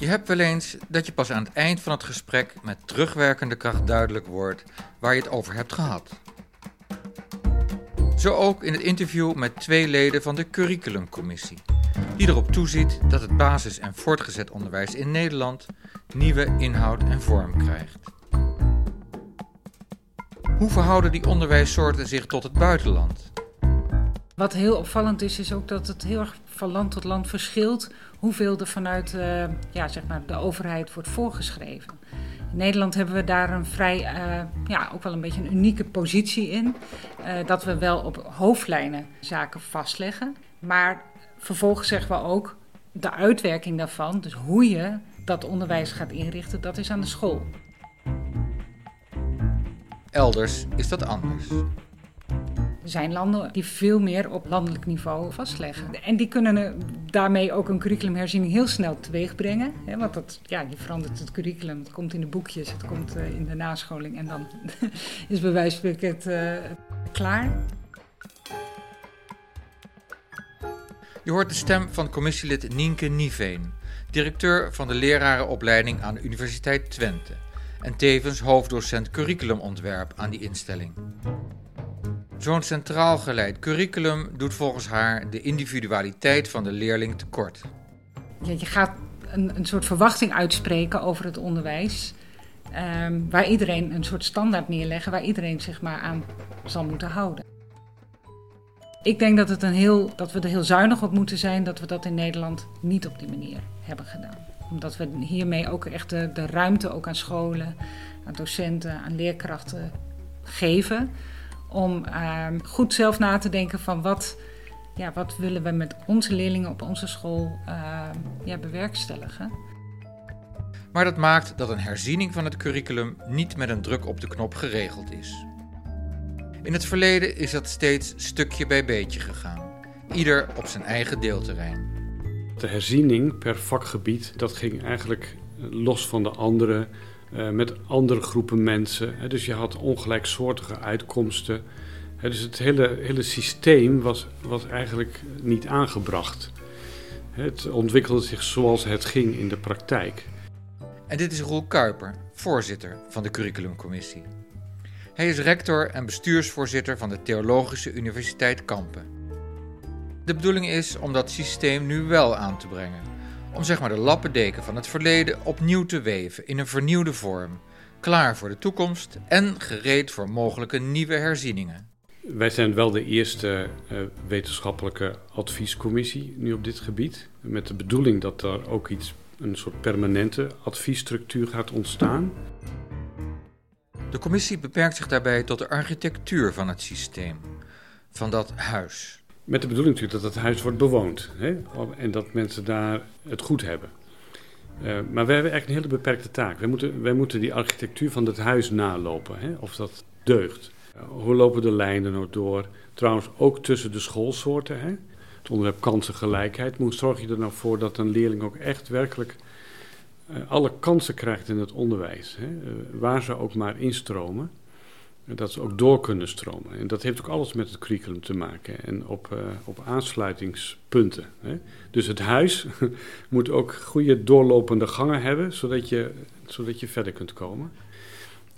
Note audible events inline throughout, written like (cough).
Je hebt wel eens dat je pas aan het eind van het gesprek met terugwerkende kracht duidelijk wordt waar je het over hebt gehad. Zo ook in het interview met twee leden van de Curriculumcommissie, die erop toeziet dat het basis- en voortgezet onderwijs in Nederland nieuwe inhoud en vorm krijgt. Hoe verhouden die onderwijssoorten zich tot het buitenland? Wat heel opvallend is, is ook dat het heel erg van land tot land verschilt hoeveel er vanuit uh, ja, zeg maar de overheid wordt voorgeschreven. In Nederland hebben we daar een vrij, uh, ja, ook wel een beetje een unieke positie in. Uh, dat we wel op hoofdlijnen zaken vastleggen. Maar vervolgens zeggen we ook de uitwerking daarvan, dus hoe je dat onderwijs gaat inrichten, dat is aan de school. Elders is dat anders. Er zijn landen die veel meer op landelijk niveau vastleggen. En die kunnen daarmee ook een curriculumherziening heel snel teweeg brengen. Hè, want dat, ja, je verandert het curriculum, het komt in de boekjes, het komt uh, in de nascholing en dan (laughs) is bij wijze van het uh, klaar. Je hoort de stem van commissielid Nienke Niveen, directeur van de lerarenopleiding aan de Universiteit Twente en tevens hoofddocent curriculumontwerp aan die instelling. Zo'n centraal geleid curriculum doet volgens haar de individualiteit van de leerling tekort. Ja, je gaat een, een soort verwachting uitspreken over het onderwijs. Um, waar iedereen een soort standaard neerleggen, waar iedereen zich maar aan zal moeten houden. Ik denk dat, het een heel, dat we er heel zuinig op moeten zijn dat we dat in Nederland niet op die manier hebben gedaan. Omdat we hiermee ook echt de, de ruimte ook aan scholen, aan docenten, aan leerkrachten geven om uh, goed zelf na te denken van wat, ja, wat willen we met onze leerlingen op onze school uh, ja, bewerkstelligen. Maar dat maakt dat een herziening van het curriculum niet met een druk op de knop geregeld is. In het verleden is dat steeds stukje bij beetje gegaan, ieder op zijn eigen deelterrein. De herziening per vakgebied, dat ging eigenlijk los van de andere uh, met andere groepen mensen. Dus je had ongelijksoortige uitkomsten. Dus het hele, hele systeem was, was eigenlijk niet aangebracht. Het ontwikkelde zich zoals het ging in de praktijk. En dit is Roel Kuiper, voorzitter van de curriculumcommissie. Hij is rector en bestuursvoorzitter van de Theologische Universiteit Kampen. De bedoeling is om dat systeem nu wel aan te brengen om zeg maar de lappendeken van het verleden opnieuw te weven in een vernieuwde vorm, klaar voor de toekomst en gereed voor mogelijke nieuwe herzieningen. Wij zijn wel de eerste uh, wetenschappelijke adviescommissie nu op dit gebied, met de bedoeling dat er ook iets, een soort permanente adviesstructuur gaat ontstaan. De commissie beperkt zich daarbij tot de architectuur van het systeem, van dat huis. Met de bedoeling natuurlijk dat het huis wordt bewoond hè? en dat mensen daar het goed hebben. Uh, maar we hebben echt een hele beperkte taak. Wij moeten, wij moeten die architectuur van het huis nalopen, hè? of dat deugt. Uh, hoe lopen de lijnen nou door? Trouwens, ook tussen de schoolsoorten. Hè? Het onderwerp kansengelijkheid. Hoe zorg je er nou voor dat een leerling ook echt werkelijk uh, alle kansen krijgt in het onderwijs? Hè? waar ze ook maar instromen dat ze ook door kunnen stromen. En dat heeft ook alles met het curriculum te maken en op, uh, op aansluitingspunten. Hè. Dus het huis (laughs) moet ook goede doorlopende gangen hebben, zodat je, zodat je verder kunt komen.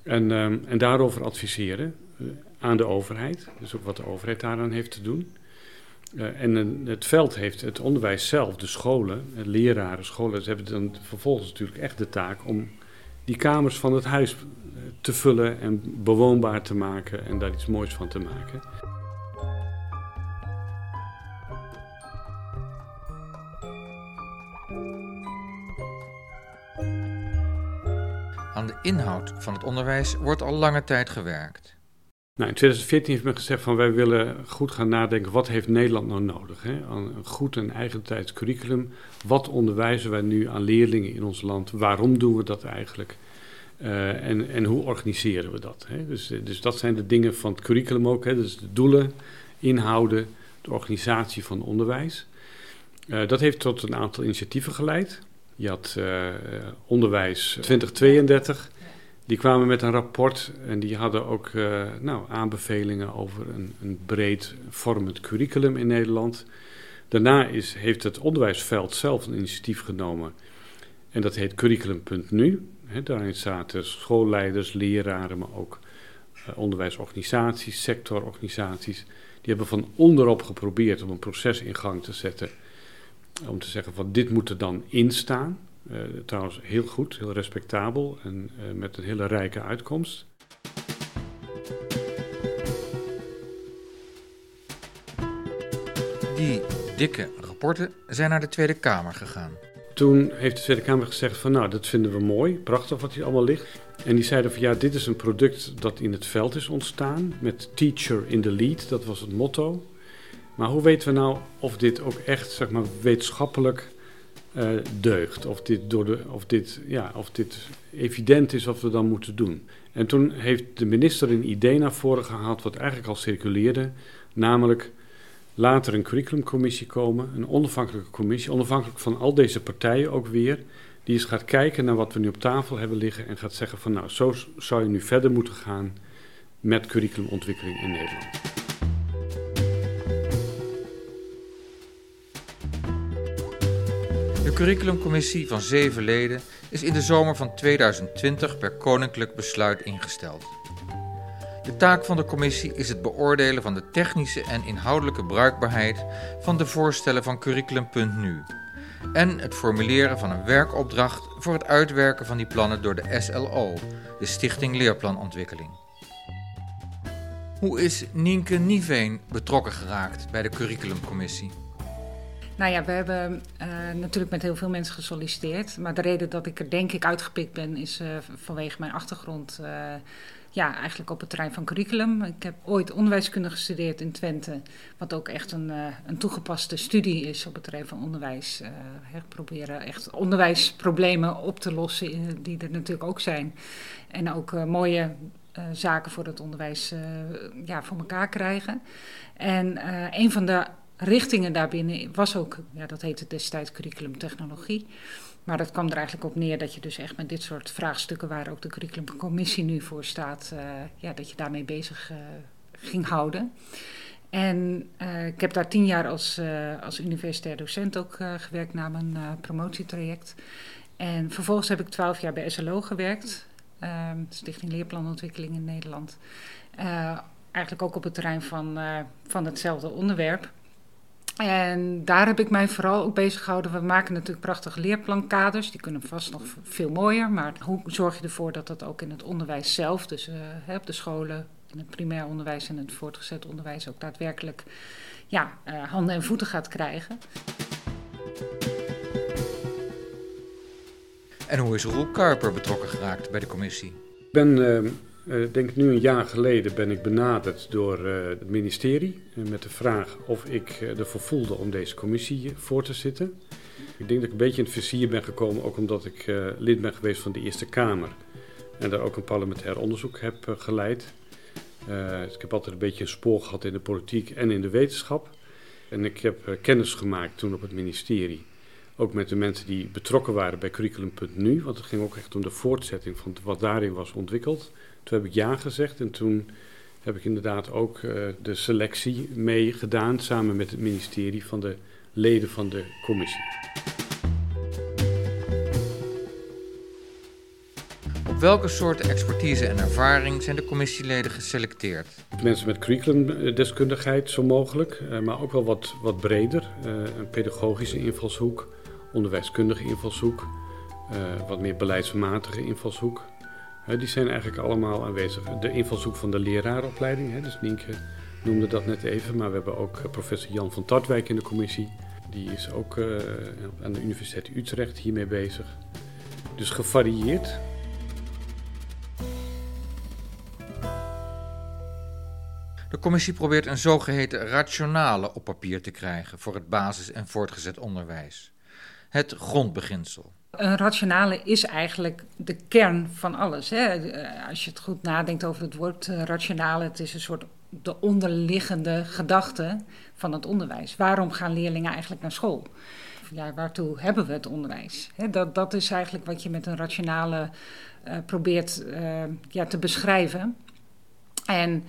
En, um, en daarover adviseren uh, aan de overheid, dus ook wat de overheid daaraan heeft te doen. Uh, en het veld heeft het onderwijs zelf, de scholen, leraren, scholen, ze hebben dan vervolgens natuurlijk echt de taak om die kamers van het huis te vullen en bewoonbaar te maken en daar iets moois van te maken. Aan de inhoud van het onderwijs wordt al lange tijd gewerkt. Nou, in 2014 heeft men gezegd van wij willen goed gaan nadenken wat heeft Nederland nou nodig. Hè? Een goed en eigentijds curriculum. Wat onderwijzen wij nu aan leerlingen in ons land? Waarom doen we dat eigenlijk? Uh, en, en hoe organiseren we dat? Hè? Dus, eh, dus dat zijn de dingen van het curriculum ook. Hè? Dus de doelen, inhouden, de organisatie van onderwijs. Uh, dat heeft tot een aantal initiatieven geleid. Je had Onderwijs 2032. Die kwamen met een rapport en die hadden ook nou, aanbevelingen over een, een breed vormend curriculum in Nederland. Daarna is, heeft het onderwijsveld zelf een initiatief genomen En dat heet curriculum.nu. Daarin zaten schoolleiders, leraren, maar ook uh, onderwijsorganisaties, sectororganisaties. Die hebben van onderop geprobeerd om een proces in gang te zetten. Om te zeggen van dit moet er dan in staan. Uh, trouwens heel goed, heel respectabel en uh, met een hele rijke uitkomst. Die dikke rapporten zijn naar de Tweede Kamer gegaan. Toen heeft de Tweede Kamer gezegd van nou, dat vinden we mooi, prachtig wat hier allemaal ligt. En die zeiden van ja, dit is een product dat in het veld is ontstaan met teacher in the lead, dat was het motto. Maar hoe weten we nou of dit ook echt zeg maar, wetenschappelijk uh, deugt? Of dit, door de, of, dit, ja, of dit evident is wat we dan moeten doen? En toen heeft de minister een idee naar voren gehaald wat eigenlijk al circuleerde, namelijk later een curriculumcommissie komen, een onafhankelijke commissie, onafhankelijk van al deze partijen ook weer, die eens gaat kijken naar wat we nu op tafel hebben liggen en gaat zeggen van nou, zo zou je nu verder moeten gaan met curriculumontwikkeling in Nederland. De curriculumcommissie van zeven leden is in de zomer van 2020 per koninklijk besluit ingesteld. De taak van de commissie is het beoordelen van de technische en inhoudelijke bruikbaarheid van de voorstellen van curriculum.nu en het formuleren van een werkopdracht voor het uitwerken van die plannen door de SLO, de Stichting Leerplanontwikkeling. Hoe is Nienke Niveen betrokken geraakt bij de curriculumcommissie? Nou ja, we hebben uh, natuurlijk met heel veel mensen gesolliciteerd. Maar de reden dat ik er denk ik uitgepikt ben is uh, vanwege mijn achtergrond. Uh, ja, eigenlijk op het terrein van curriculum. Ik heb ooit onderwijskunde gestudeerd in Twente, wat ook echt een, uh, een toegepaste studie is op het terrein van onderwijs. Uh, proberen echt onderwijsproblemen op te lossen, die er natuurlijk ook zijn. En ook mooie zaken voor het onderwijs ja, voor elkaar krijgen. En een van de richtingen daarbinnen was ook, ja, dat heette destijds curriculum technologie. Maar dat kwam er eigenlijk op neer dat je dus echt met dit soort vraagstukken, waar ook de curriculumcommissie nu voor staat, uh, ja, dat je daarmee bezig uh, ging houden. En uh, ik heb daar tien jaar als, als universitair docent ook gewerkt na mijn promotietraject. En vervolgens heb ik twaalf jaar bij SLO gewerkt, ehm, Stichting Leerplanontwikkeling in Nederland. eigenlijk ook op het terrein van, van hetzelfde onderwerp. En daar heb ik mij vooral ook bezig gehouden. We maken natuurlijk prachtige leerplankaders. Die kunnen vast nog veel mooier. Maar hoe zorg je ervoor dat dat ook in het onderwijs zelf, dus uh, op de scholen, in het primair onderwijs en het voortgezet onderwijs, ook daadwerkelijk ja, uh, handen en voeten gaat krijgen. En hoe is Roel Kuiper betrokken geraakt bij de commissie? Ik ben uh, uh, denk nu een jaar geleden ben ik benaderd door uh, het ministerie uh, met de vraag of ik ervoor voelde om deze commissie voor te zitten. Ik denk dat ik een beetje in het vizier ben gekomen, ook omdat ik lid ben geweest van de Eerste Kamer en daar ook een parlementair onderzoek heb geleid. ik heb altijd een beetje een spoor gehad in de politiek en in de wetenschap. En ik heb kennis gemaakt toen op het ministerie, ook met de mensen die betrokken waren bij curriculum.nu, want het ging ook echt om de voortzetting van wat daarin was ontwikkeld. Toen heb ik ja gezegd en toen heb ik inderdaad ook uh, de selectie mee gedaan samen met het ministerie van de leden van de commissie. Op welke soorten expertise en ervaring zijn de commissieleden geselecteerd? Mensen met curriculumdeskundigheid zo mogelijk, uh, maar ook wel wat, wat breder. Uh, een pedagogische invalshoek, onderwijskundige invalshoek, wat meer beleidsmatige invalshoek die zijn eigenlijk allemaal aanwezig. De invalshoek van de leraaropleiding, dus Nienke noemde dat net even, maar we hebben ook eh, professor Jan van Tartwijk in de commissie. Die is ook uh, aan de Universiteit Utrecht hiermee bezig. Dus gevarieerd. De commissie probeert een zogeheten rationale op papier te krijgen voor het basis- en voortgezet onderwijs. Het grondbeginsel. Een rationale is eigenlijk de kern van alles. Hè? Eh, als je het goed nadenkt over het woord uh, rationale, het is een soort de onderliggende gedachte van het onderwijs. Waarom gaan leerlingen eigenlijk naar school? Ja, waartoe hebben we het onderwijs? Dat, dat is eigenlijk wat je met een rationale uh, probeert ja, te beschrijven. En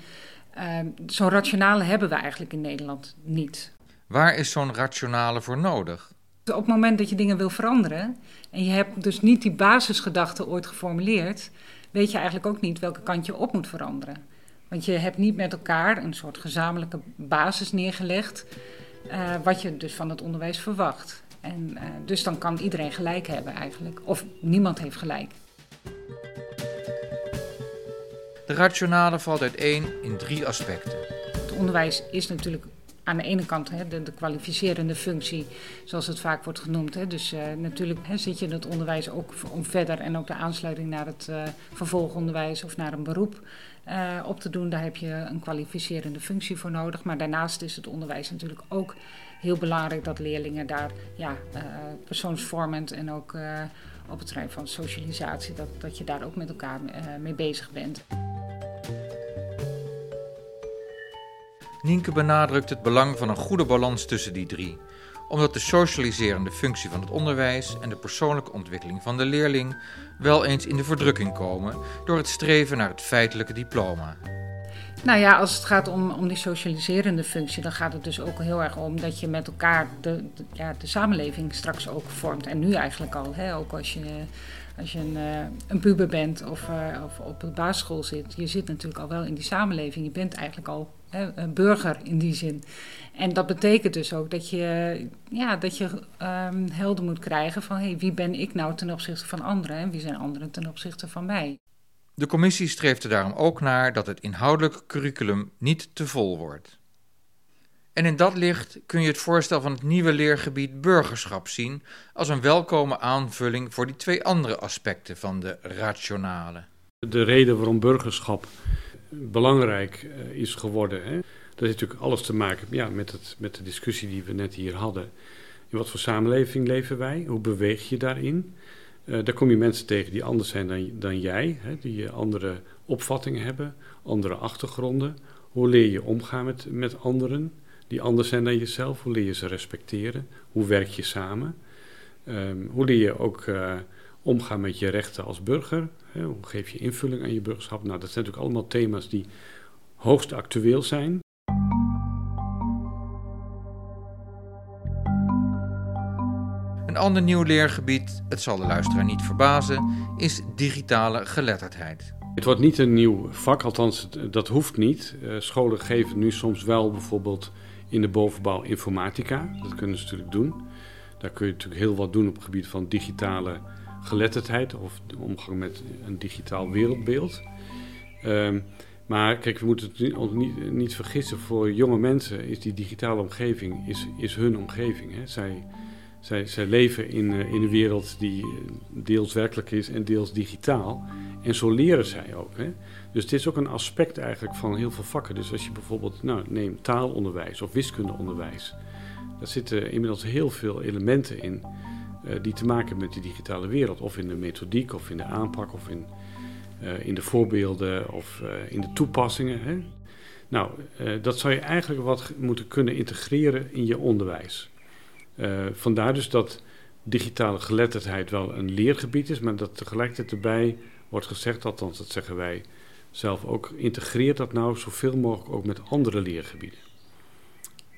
zo'n rationale hebben we eigenlijk in Nederland niet. Waar is zo'n rationale voor nodig? Op het moment dat je dingen wil veranderen en je hebt dus niet die basisgedachte ooit geformuleerd, weet je eigenlijk ook niet welke kant je op moet veranderen. Want je hebt niet met elkaar een soort gezamenlijke basis neergelegd, uh, wat je dus van het onderwijs verwacht. En uh, dus dan kan iedereen gelijk hebben eigenlijk, of niemand heeft gelijk. De rationale valt uiteen in drie aspecten. Het onderwijs is natuurlijk aan de ene kant hè, de, de, kwalificerende functie, zoals het vaak wordt genoemd. Hè. Dus uh, natuurlijk hè, zit je in het onderwijs ook om verder en ook de aansluiting naar het uh, vervolgonderwijs of naar een beroep uh, op te doen. Daar heb je een kwalificerende functie voor nodig. Maar daarnaast is het onderwijs natuurlijk ook heel belangrijk dat leerlingen daar ja, persoonsvormend en ook op het terrein van socialisatie, dat, dat je daar ook met elkaar mee bezig bent. Nienke benadrukt het belang van een goede balans tussen die drie, omdat de socialiserende functie van het onderwijs en de persoonlijke ontwikkeling van de leerling wel eens in de verdrukking komen door het streven naar het feitelijke diploma. Nou ja, als het gaat om, om die socialiserende functie, dan gaat het dus ook heel erg om dat je met elkaar de, ja, de samenleving straks ook vormt. En nu eigenlijk al, hè, ook als je, als je een, uh, een puber bent of, uh, of op de basisschool zit. Je zit natuurlijk al wel in die samenleving. Je bent eigenlijk al een burger in die zin. En dat betekent dus ook dat je, ja, dat je um, helder moet krijgen van hey, wie ben ik nou ten opzichte van anderen en wie zijn anderen ten opzichte van mij. De commissie streeft er daarom ook naar dat het inhoudelijk curriculum niet te vol wordt. En in dat licht kun je het voorstel van het nieuwe leergebied burgerschap zien als een welkome aanvulling voor die twee andere aspecten van de rationale. De reden waarom burgerschap belangrijk eh, is geworden. Hè? Dat heeft natuurlijk alles te maken ja, met, het, met de discussie die we net hier hadden. In wat voor samenleving leven wij? Hoe beweeg je daarin? Uh, daar kom je mensen tegen die anders zijn dan, dan jij, hè? die andere opvattingen hebben, andere achtergronden. Hoe leer je omgaan met, met anderen die anders zijn dan jezelf? Hoe leer je ze respecteren? Hoe werk je samen? Um, hoe leer je ook uh, omgaan met je rechten als burger? Hè? Hoe geef je invulling aan je burgerschap? Nou, dat zijn natuurlijk allemaal thema's die hoogst actueel zijn. Een ander nieuw leergebied, het zal de luisteraar niet verbazen, is digitale geletterdheid. Het wordt niet een nieuw vak, althans dat hoeft niet. Uh, scholen geven nu soms wel bijvoorbeeld in de bovenbouw informatica. Dat kunnen ze natuurlijk doen. Daar kun je natuurlijk heel wat doen op het gebied van digitale geletterdheid of de omgang met een digitaal wereldbeeld. Um, maar kijk, we moeten het niet, niet, vergissen, voor jonge mensen is die digitale omgeving is, is hun omgeving. Hè. Zij, zij, leven in, uh, in een wereld die deels werkelijk is en deels digitaal. En zo leren zij ook. Hè. Dus het is ook een aspect eigenlijk van heel veel vakken. Dus als je bijvoorbeeld, nou, neem taalonderwijs of wiskundeonderwijs. Daar zitten inmiddels heel veel elementen in uh, die te maken hebben met die digitale wereld. Of in de methodiek, of in de aanpak, of in, in de voorbeelden, of in de toepassingen. Hè? Nou, dat zou je eigenlijk wat moeten kunnen integreren in je onderwijs. Vandaar dus dat digitale geletterdheid wel een leergebied is, maar dat tegelijkertijd erbij wordt gezegd, althans dat zeggen wij zelf ook, integreert dat nou zoveel mogelijk ook met andere leergebieden.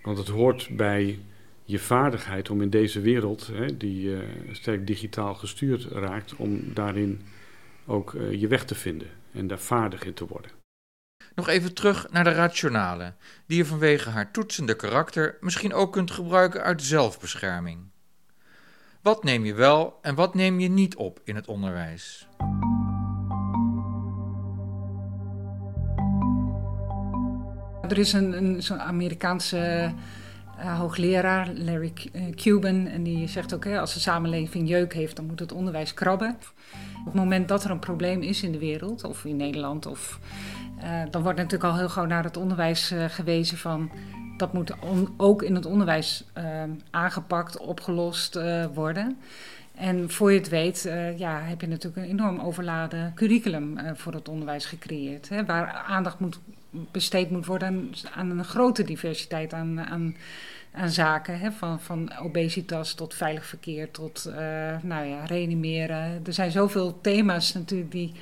Want het hoort bij je vaardigheid om in deze wereld, hè, die uh, sterk digitaal gestuurd raakt, om daarin ook uh, je weg te vinden en daar vaardig in te worden. Nog even terug naar de rationale, die je vanwege haar toetsende karakter misschien ook kunt gebruiken uit zelfbescherming. Wat neem je wel en wat neem je niet op in het onderwijs? Er is een, een Amerikaanse uh, hoogleraar Larry eh, Cuban. En die zegt ook, hè, als de samenleving jeuk heeft, dan moet het onderwijs krabben. Op het moment dat er een probleem is in de wereld, of in Nederland, of, dan wordt natuurlijk al heel gauw naar het onderwijs uh, gewezen van... dat moet ook in het onderwijs aangepakt, opgelost worden. En voor je het weet, ja, heb je natuurlijk een enorm overladen curriculum voor het onderwijs gecreëerd. Hè, waar aandacht moet besteed moet worden aan, een grote diversiteit aan, aan, aan zaken. Hè? Van, van obesitas tot veilig verkeer tot nou ja, reanimeren. Er zijn zoveel thema's natuurlijk die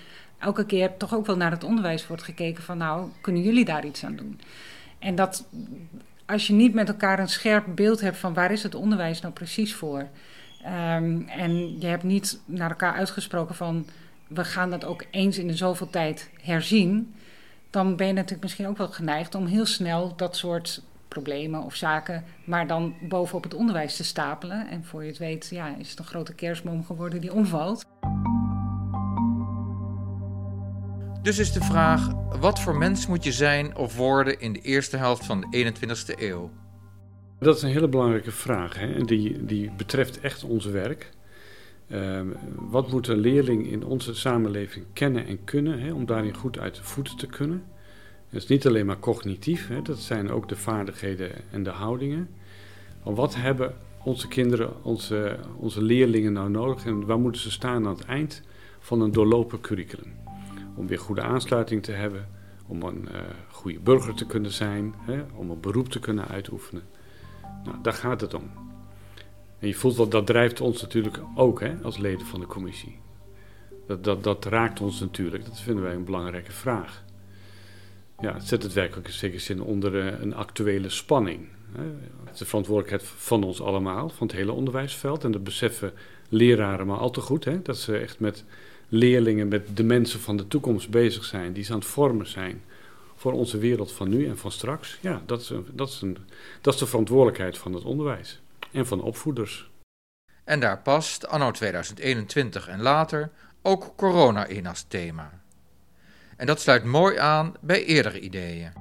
elke keer toch ook wel naar het onderwijs wordt gekeken van nou, kunnen jullie daar iets aan doen? En dat als je niet met elkaar een scherp beeld hebt van waar is het onderwijs nou precies voor. Um, en je hebt niet naar elkaar uitgesproken van we gaan dat ook eens in de zoveel tijd herzien. Dan ben je natuurlijk misschien ook wel geneigd om heel snel dat soort problemen of zaken, maar dan bovenop het onderwijs te stapelen. En voor je het weet, ja, is het een grote kerstboom geworden die omvalt. Dus is de vraag: wat voor mens moet je zijn of worden in de eerste helft van de 21ste eeuw? Dat is een hele belangrijke vraag. Hè? Die, die betreft echt ons werk. Ehm, wat moet een leerling in onze samenleving kennen en kunnen hè, om daarin goed uit de voeten te kunnen? Dat is niet alleen maar cognitief, hè, dat zijn ook de vaardigheden en de houdingen. Maar wat hebben onze kinderen, onze, onze leerlingen nou nodig en waar moeten ze staan aan het eind van een doorlopen curriculum? Om weer goede aansluiting te hebben, om een uh, goede burger te kunnen zijn, hè, om een beroep te kunnen uitoefenen. Nou, daar gaat het om. En je voelt wel, dat drijft ons natuurlijk ook hè, als leden van de commissie. Dat, dat, dat raakt ons natuurlijk, dat vinden wij een belangrijke vraag. Ja, het zet het werkelijk in zekere zin onder eh, een actuele spanning. Het is de verantwoordelijkheid van ons allemaal, van het hele onderwijsveld. En dat beseffen leraren maar al te goed, hè, dat ze echt met leerlingen, met de mensen van de toekomst bezig zijn, die ze aan het vormen zijn voor onze wereld van nu en van straks. Ja, dat is, een, dat is, een, dat is de verantwoordelijkheid van het onderwijs en van opvoeders. En daar past anno 2021 en later ook corona in als thema. En dat sluit mooi aan bij eerdere ideeën.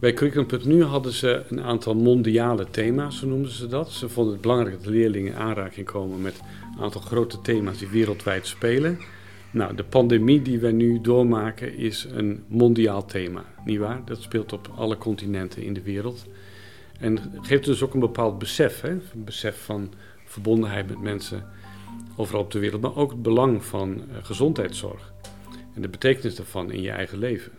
Bij Curriculum.nu hadden ze een aantal mondiale thema's, zo noemden ze dat. Ze vonden het belangrijk dat leerlingen in aanraking komen met een aantal grote thema's die wereldwijd spelen. Nou, de pandemie die wij nu doormaken is een mondiaal thema, nietwaar? Dat speelt op alle continenten in de wereld. En geeft dus ook een bepaald besef, hè? een besef van verbondenheid met mensen overal op de wereld, maar ook het belang van uh, gezondheidszorg en de betekenis daarvan in je eigen leven.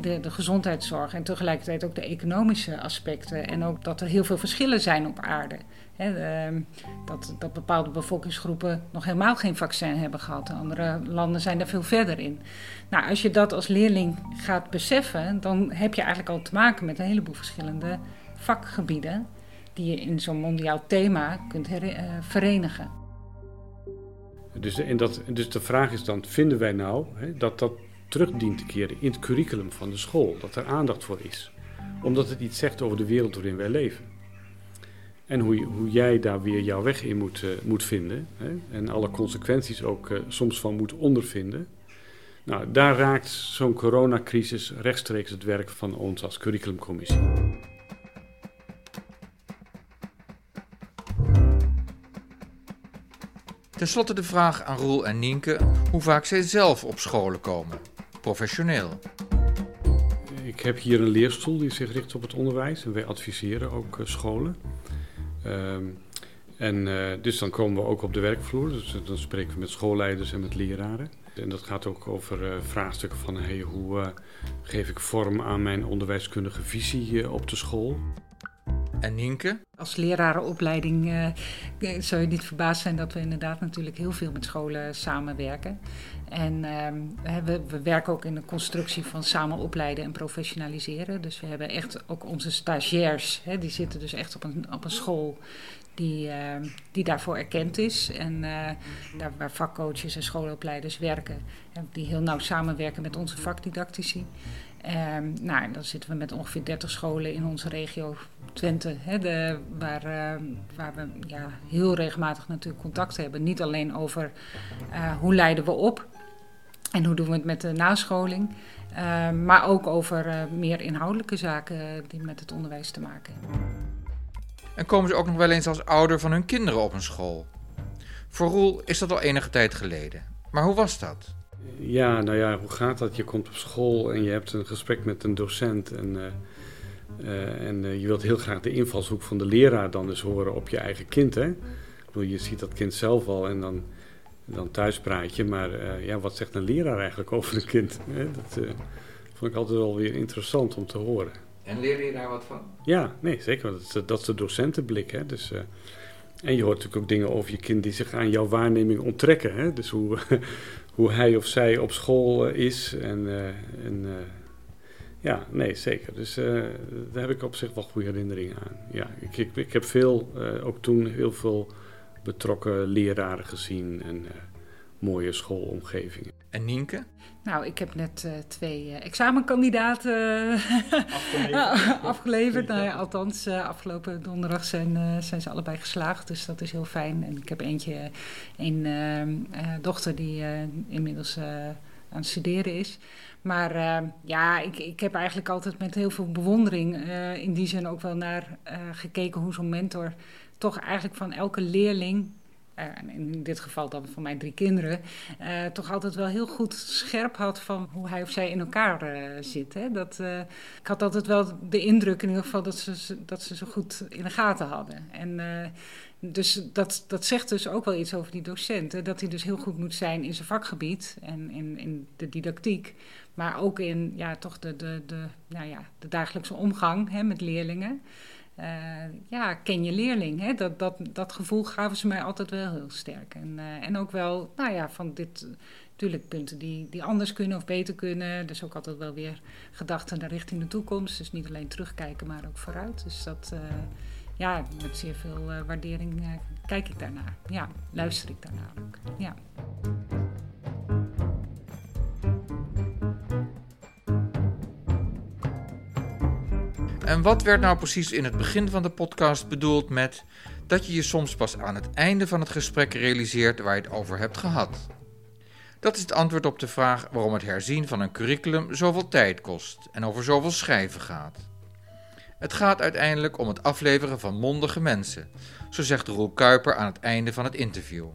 De, de gezondheidszorg en tegelijkertijd ook de economische aspecten en ook dat er heel veel verschillen zijn op aarde. Ehm, dat, dat bepaalde bevolkingsgroepen nog helemaal geen vaccin hebben gehad. Andere landen zijn daar veel verder in. Nou, als je dat als leerling gaat beseffen, dan heb je eigenlijk al te maken met een heleboel verschillende vakgebieden die je in zo'n mondiaal thema kunt uh, verenigen. Dus, en dat, dus de vraag is dan, vinden wij nou dat dat terug dient te keren in het curriculum van de school? Dat er aandacht voor is? Omdat het iets zegt over de wereld waarin wij leven. En hoe, hoe jij daar weer jouw weg in moet, uh, moet vinden. Hè? En alle consequenties ook uh, soms van moet ondervinden. Nou, daar raakt zo'n coronacrisis rechtstreeks het werk van ons als curriculumcommissie. Ten slotte de vraag aan Roel en Nienke hoe vaak zij zelf op scholen komen, professioneel. Ik heb hier een leerstoel die zich richt op het onderwijs en wij adviseren ook uh, scholen. Ehm, en uh, dus dan komen we ook op de werkvloer. Dus dan spreken we met schoolleiders en met leraren. En dat gaat ook over vraagstukken van hey, hoe geef ik vorm aan mijn onderwijskundige visie op de school. En Nienke? Als lerarenopleiding uh, zou je niet verbaasd zijn dat we inderdaad natuurlijk heel veel met scholen samenwerken. En uh, we, we, werken ook in de constructie van samen opleiden en professionaliseren. Dus we hebben echt ook onze stagiairs, hè, die zitten dus echt op een, op een school die, uh, die daarvoor erkend is. En uh, daar waar vakcoaches en schoolopleiders werken, die heel nauw samenwerken met onze vakdidactici. Um, nou, dan zitten we met ongeveer 30 scholen in onze regio Twente, hè, de, waar, uh, waar we ja, heel regelmatig natuurlijk contact hebben. Niet alleen over uh, hoe leiden we op en hoe doen we het met de nascholing, uh, maar ook over eh, meer inhoudelijke zaken die met het onderwijs te maken hebben. En komen ze ook nog wel eens als ouder van hun kinderen op een school? Voor Roel is dat al enige tijd geleden. Maar hoe was dat? Ja, nou ja, hoe gaat dat? Je komt op school en je hebt een gesprek met een docent en, uh, uh, en uh, je wilt heel graag de invalshoek van de leraar dan eens horen op je eigen kind. Hè? Ik bedoel, je ziet dat kind zelf al en dan, dan thuis praat je, maar ja, wat zegt een leraar eigenlijk over een kind? Hè? Dat vond ik altijd wel weer interessant om te horen. En leer je daar wat van? Ja, nee, zeker. Dat is, dat is de docentenblik. Hè? Dus, en je hoort natuurlijk ook dingen over je kind die zich aan jouw waarneming onttrekken. Hè? Dus hoe, (laughs) hoe hij of zij op school is. En, uh, en uh, Ja, nee, zeker. Dus daar heb ik op zich wel goede herinneringen aan. Ja, ik, ik, ik heb veel, ook toen heel veel betrokken leraren gezien en mooie schoolomgevingen. En Nienke? Nou, ik heb net twee examenkandidaten afgeleverd. (laughs) afgeleverd. Nou ja, althans, afgelopen donderdag zijn, zijn ze allebei geslaagd, dus dat is heel fijn. En ik heb eentje, een dochter die inmiddels aan het studeren is. Maar uh, ja, ik, ik heb eigenlijk altijd met heel veel bewondering uh, in die zin ook wel naar uh, gekeken hoe zo'n mentor toch eigenlijk van elke leerling, en in dit geval dan van mijn drie kinderen, toch altijd wel heel goed scherp had van hoe hij of zij in elkaar zit. Hè? Dat, ik had altijd wel de indruk in ieder geval dat ze, dat ze zo goed in de gaten hadden. En dus dat, dat zegt dus ook wel iets over die docenten. Dat hij dus heel goed moet zijn in zijn vakgebied en in, in de didactiek. Maar ook in ja, toch de, de, de, nou ja, de dagelijkse omgang hè, met leerlingen. Uh, ja, ken je leerling. Hè? Dat, dat, dat gevoel gaven ze mij altijd wel heel sterk. En, uh, en ook wel, nou ja, van dit, natuurlijk punten die, die anders kunnen of beter kunnen. Dus ook altijd wel weer gedachten naar richting de toekomst. Dus niet alleen terugkijken, maar ook vooruit. Dus dat, uh, ja, met zeer veel waardering kijk ik daarnaar. Ja, luister ik daarnaar ook. Ja. En wat werd nou precies in het begin van de podcast bedoeld met dat je je soms pas aan het einde van het gesprek realiseert waar je het over hebt gehad? Dat is het antwoord op de vraag waarom het herzien van een curriculum zoveel tijd kost en over zoveel schrijven gaat. Het gaat uiteindelijk om het afleveren van mondige mensen, zo zegt Roel Kuiper aan het einde van het interview.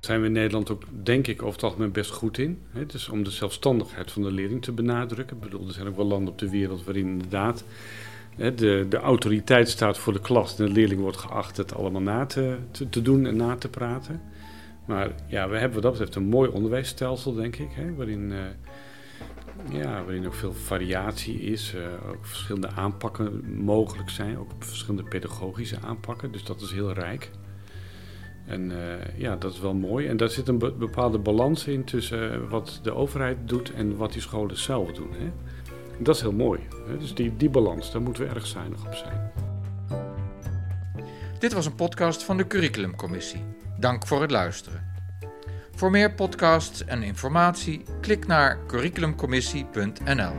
Zijn we in Nederland ook, denk ik, over het algemeen best goed in. Hè? Dus om de zelfstandigheid van de leerling te benadrukken. Ik bedoel, er zijn ook wel landen op de wereld waarin inderdaad de, de autoriteit staat voor de klas en de leerling wordt geacht het allemaal na te, te, doen en na te praten. Maar ja, we hebben wat dat betreft een mooi onderwijsstelsel, denk ik, hè, waarin, uh, ja, waarin ook veel variatie is, uh, ook verschillende aanpakken mogelijk zijn, ook verschillende pedagogische aanpakken, dus dat is heel rijk. En uh, ja, dat is wel mooi. En daar zit een bepaalde balans in tussen wat de overheid doet en wat die scholen zelf doen. Hè. Dat is heel mooi. Dus die, die balans, daar moeten we erg zuinig op zijn. Dit was een podcast van de Curriculumcommissie. Dank voor het luisteren. Voor meer podcasts en informatie klik naar curriculumcommissie.nl.